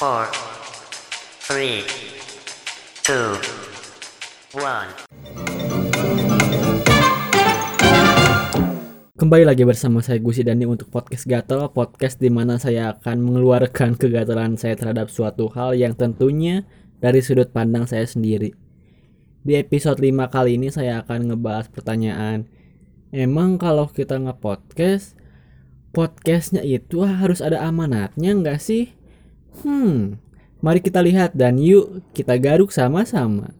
four, three, two, one. Kembali lagi bersama saya Gusi Dani untuk podcast Gatel, podcast di mana saya akan mengeluarkan kegatelan saya terhadap suatu hal yang tentunya dari sudut pandang saya sendiri. Di episode 5 kali ini saya akan ngebahas pertanyaan, emang kalau kita nge-podcast, podcastnya itu harus ada amanatnya nggak sih? Hmm, mari kita lihat dan yuk kita garuk sama-sama.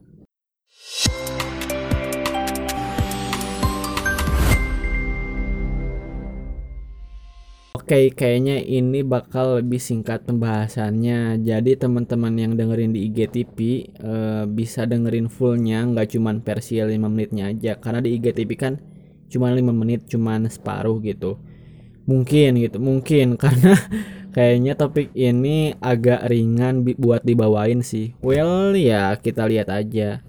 Oke, kayaknya ini bakal lebih singkat pembahasannya. Jadi teman-teman yang dengerin di IGTV eh, bisa dengerin fullnya, nggak cuman versi 5 menitnya aja. Karena di IGTV kan cuma 5 menit, cuman separuh gitu. Mungkin gitu, mungkin karena kayaknya topik ini agak ringan buat dibawain sih. Well, ya kita lihat aja.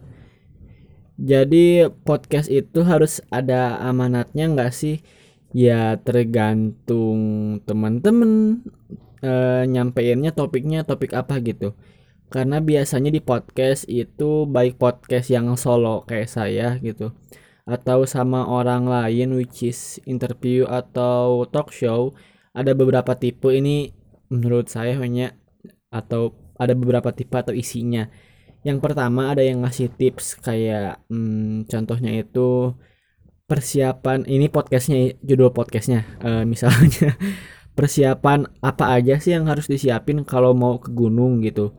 Jadi podcast itu harus ada amanatnya nggak sih? Ya tergantung teman-teman eh, nyampeinnya topiknya topik apa gitu. Karena biasanya di podcast itu baik podcast yang solo kayak saya gitu atau sama orang lain which is interview atau talk show ada beberapa tipe ini menurut saya hanya atau ada beberapa tipe atau isinya. Yang pertama ada yang ngasih tips kayak hmm, contohnya itu persiapan ini podcastnya judul podcastnya eh, misalnya persiapan apa aja sih yang harus disiapin kalau mau ke gunung gitu.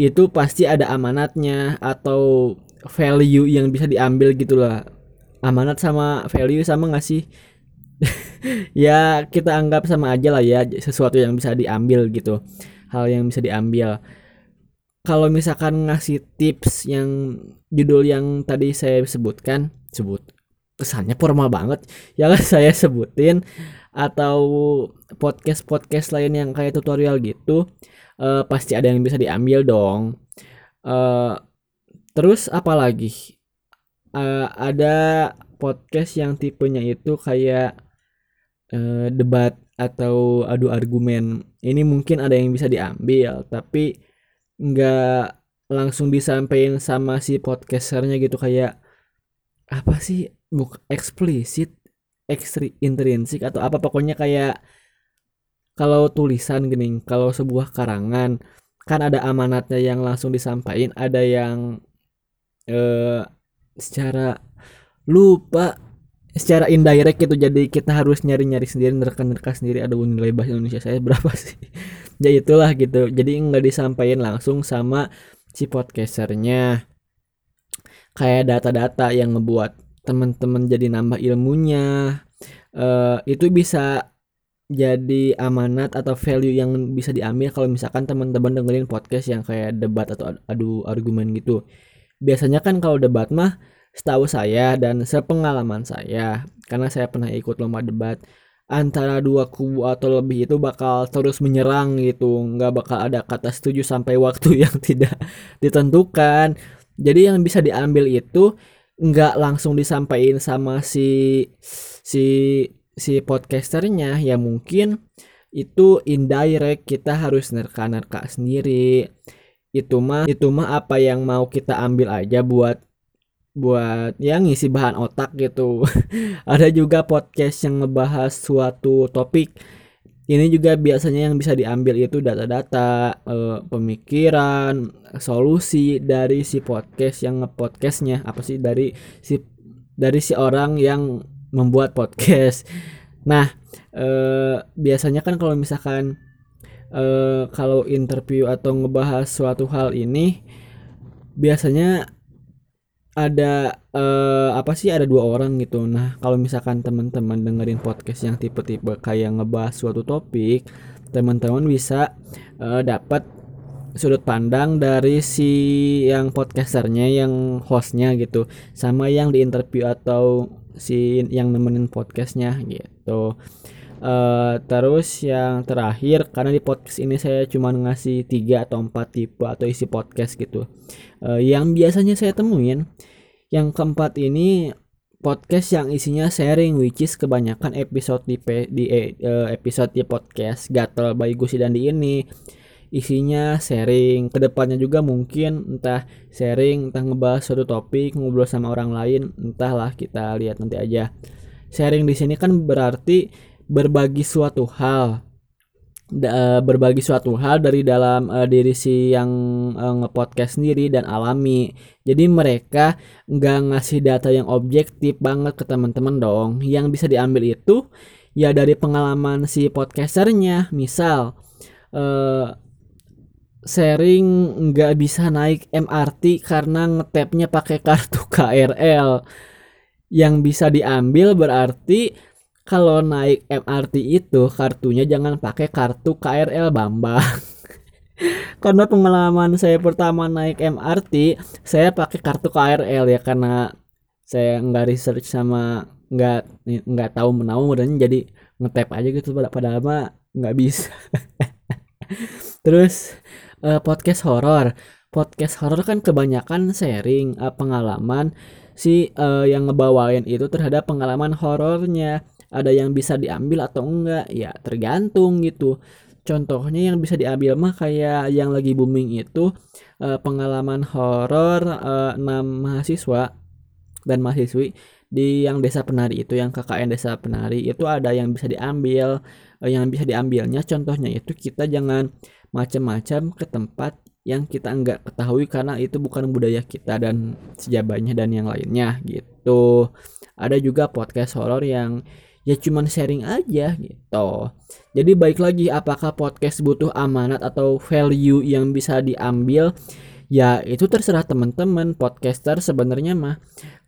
Itu pasti ada amanatnya atau value yang bisa diambil gitulah. Amanat sama value sama nggak sih ya kita anggap sama aja lah ya sesuatu yang bisa diambil gitu. Hal yang bisa diambil. Kalau misalkan ngasih tips yang judul yang tadi saya sebutkan sebut kesannya formal banget yang saya sebutin atau podcast podcast lain yang kayak tutorial gitu eh, pasti ada yang bisa diambil dong. Eh, terus apa lagi? Eh, ada podcast yang tipenya itu kayak eh, debat atau adu argumen ini mungkin ada yang bisa diambil tapi nggak langsung disampaikan sama si podcasternya gitu kayak apa sih buk eksplisit ekstri intrinsik atau apa pokoknya kayak kalau tulisan gini kalau sebuah karangan kan ada amanatnya yang langsung disampaikan ada yang eh secara lupa secara indirect gitu jadi kita harus nyari-nyari sendiri nerka-nerka sendiri. Ada nilai bahasa Indonesia saya berapa sih? Ya itulah gitu. Jadi nggak disampaikan langsung sama si podcasternya. Kayak data-data yang ngebuat teman-teman jadi nambah ilmunya. Eh itu bisa jadi amanat atau value yang bisa diambil kalau misalkan teman-teman dengerin podcast yang kayak debat atau adu argumen gitu. Biasanya kan kalau debat mah setahu saya dan sepengalaman saya karena saya pernah ikut lomba debat antara dua kubu atau lebih itu bakal terus menyerang gitu. Nggak bakal ada kata setuju sampai waktu yang tidak ditentukan. Jadi yang bisa diambil itu nggak langsung disampaikan sama si si si podcasternya. Ya mungkin itu indirect kita harus nerka-nerka sendiri. Itu mah itu mah apa yang mau kita ambil aja buat buat yang ngisi bahan otak gitu. Ada juga podcast yang ngebahas suatu topik. Ini juga biasanya yang bisa diambil itu data-data eh, pemikiran solusi dari si podcast yang ngepodcastnya. Apa sih? Dari si dari si orang yang membuat podcast. Nah eh, biasanya kan kalau misalkan eh, kalau interview atau ngebahas suatu hal ini biasanya ada eh, apa sih ada dua orang gitu. Nah, kalau misalkan teman-teman dengerin podcast yang tipe-tipe kayak ngebahas suatu topik, teman-teman bisa eh, dapat sudut pandang dari si yang podcasternya, yang hostnya gitu, sama yang di interview atau si yang nemenin podcastnya gitu. Eh, terus yang terakhir karena di podcast ini saya cuma ngasih tiga atau empat tipe atau isi podcast gitu Eh, yang biasanya saya temuin yang keempat ini podcast yang isinya sharing which is kebanyakan episode di, di eh, episode di podcast Gatel by Gusi Dandi ini. Isinya sharing ke depannya juga mungkin entah sharing entah ngebahas suatu topik ngobrol sama orang lain entahlah kita lihat nanti aja. Sharing di sini kan berarti berbagi suatu hal da, berbagi suatu hal dari dalam uh, diri si yang uh, ngepodcast sendiri dan alami. Jadi mereka nggak ngasih data yang objektif banget ke teman-teman dong. Yang bisa diambil itu ya dari pengalaman si podcasternya. Misal uh, sharing nggak bisa naik MRT karena ngetapnya pakai kartu KRL. Yang bisa diambil berarti kalau naik MRT itu kartunya jangan pakai kartu KRL Bambang. karena pengalaman saya pertama naik MRT, saya pakai kartu KRL ya karena saya nggak research sama nggak nggak tahu menau dan jadi ngetap aja gitu pada padahal mah nggak bisa. Terus uh, podcast horor. Podcast horor kan kebanyakan sharing uh, pengalaman si uh, yang ngebawain itu terhadap pengalaman horornya ada yang bisa diambil atau enggak ya tergantung gitu. Contohnya yang bisa diambil mah kayak yang lagi booming itu uh, pengalaman horor uh, mahasiswa dan mahasiswi di yang desa penari itu yang KKN desa penari itu ada yang bisa diambil uh, yang bisa diambilnya. Contohnya itu kita jangan macam-macam ke tempat yang kita enggak ketahui karena itu bukan budaya kita dan sejabarnya dan yang lainnya gitu. Ada juga podcast horor yang ya cuman sharing aja gitu. Jadi baik lagi apakah podcast butuh amanat atau value yang bisa diambil? Ya itu terserah teman-teman podcaster sebenarnya mah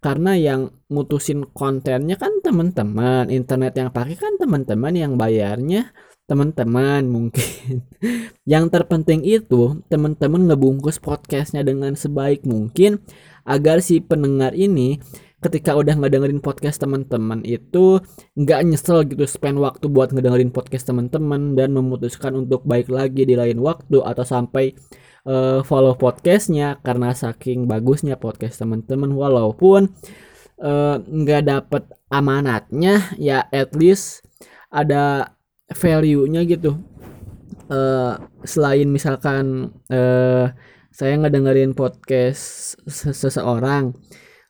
karena yang mutusin kontennya kan teman-teman internet yang pakai kan teman-teman yang bayarnya teman-teman mungkin yang terpenting itu teman-teman ngebungkus podcastnya dengan sebaik mungkin agar si pendengar ini ketika udah ngedengerin podcast teman-teman itu nggak nyesel gitu spend waktu buat ngedengerin podcast teman-teman dan memutuskan untuk baik lagi di lain waktu atau sampai uh, follow podcastnya karena saking bagusnya podcast teman-teman. Walaupun eh, nggak uh, dapet amanatnya ya at least ada value-nya gitu. Uh, selain misalkan uh, saya ngedengerin podcast seseorang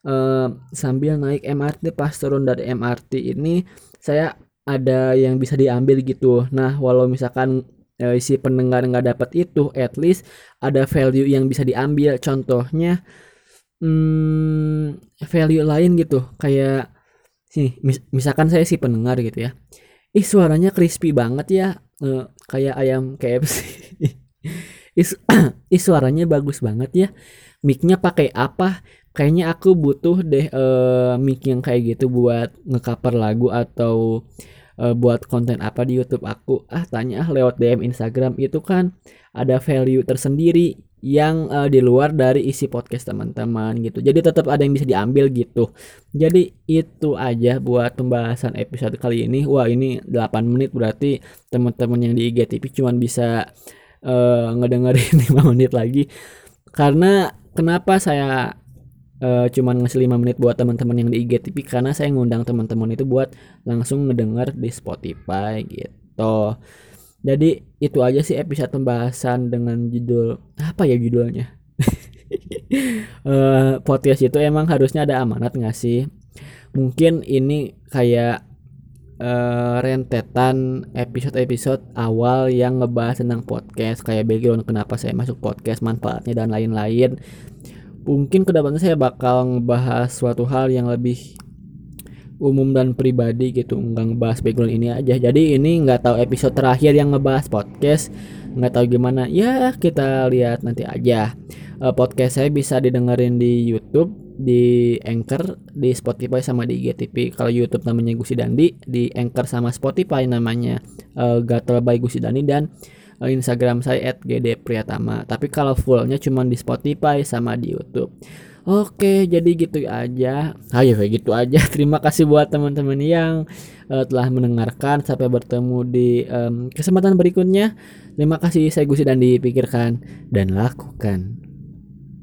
uh, sambil naik MRT pas turun dari MRT ini saya ada yang bisa diambil gitu. Nah, walau misalkan uh, si pendengar nggak dapat itu, at least ada value yang bisa diambil. Contohnya, hmm, value lain gitu, kayak sini, mis misalkan saya si pendengar gitu ya. Ih suaranya crispy banget ya, uh, kayak ayam KFC. Ih suaranya bagus banget ya. Micnya pakai apa? Kayaknya aku butuh deh uh, mic yang kayak gitu buat ngecover lagu atau uh, buat konten apa di YouTube aku. Ah tanya ah lewat DM Instagram. Itu kan ada value tersendiri yang uh, di luar dari isi podcast teman-teman gitu. Jadi tetap ada yang bisa diambil gitu. Jadi itu aja buat pembahasan episode kali ini. Wah ini 8 menit berarti teman-teman yang di IGTV cuma bisa uh, ngedengerin 5 menit lagi. Karena kenapa saya uh, cuman ngasih 5 menit buat teman-teman yang di IGTV karena saya ngundang teman-teman itu buat langsung ngedenger di Spotify gitu. Jadi itu aja sih episode pembahasan dengan judul apa ya judulnya? uh, podcast itu emang harusnya ada amanat nggak sih? Mungkin ini kayak uh, rentetan episode-episode awal yang ngebahas tentang podcast kayak background kenapa saya masuk podcast manfaatnya dan lain-lain mungkin ke depannya saya bakal ngebahas suatu hal yang lebih umum dan pribadi gitu. Nggak ngebahas background ini aja. Jadi ini nggak tahu episode terakhir yang ngebahas podcast. Nggak tahu gimana. Ya kita lihat nanti aja. Uh, podcast saya bisa didengerin di YouTube di Anchor di Spotify sama di IGTV. Kalau YouTube namanya Gusi Dandi di Anchor sama Spotify namanya uh, Gatel by Gusi Dandi. Dan Eh, Instagram saya @gdpriyatama. Tapi kalau fullnya cuma di Spotify sama di YouTube. Oke, jadi gitu aja. Ayo kayak gitu aja. Terima kasih buat teman-teman yang uh, telah mendengarkan. Sampai bertemu di um, kesempatan berikutnya. Terima kasih saya Gusi dan dipikirkan dan lakukan.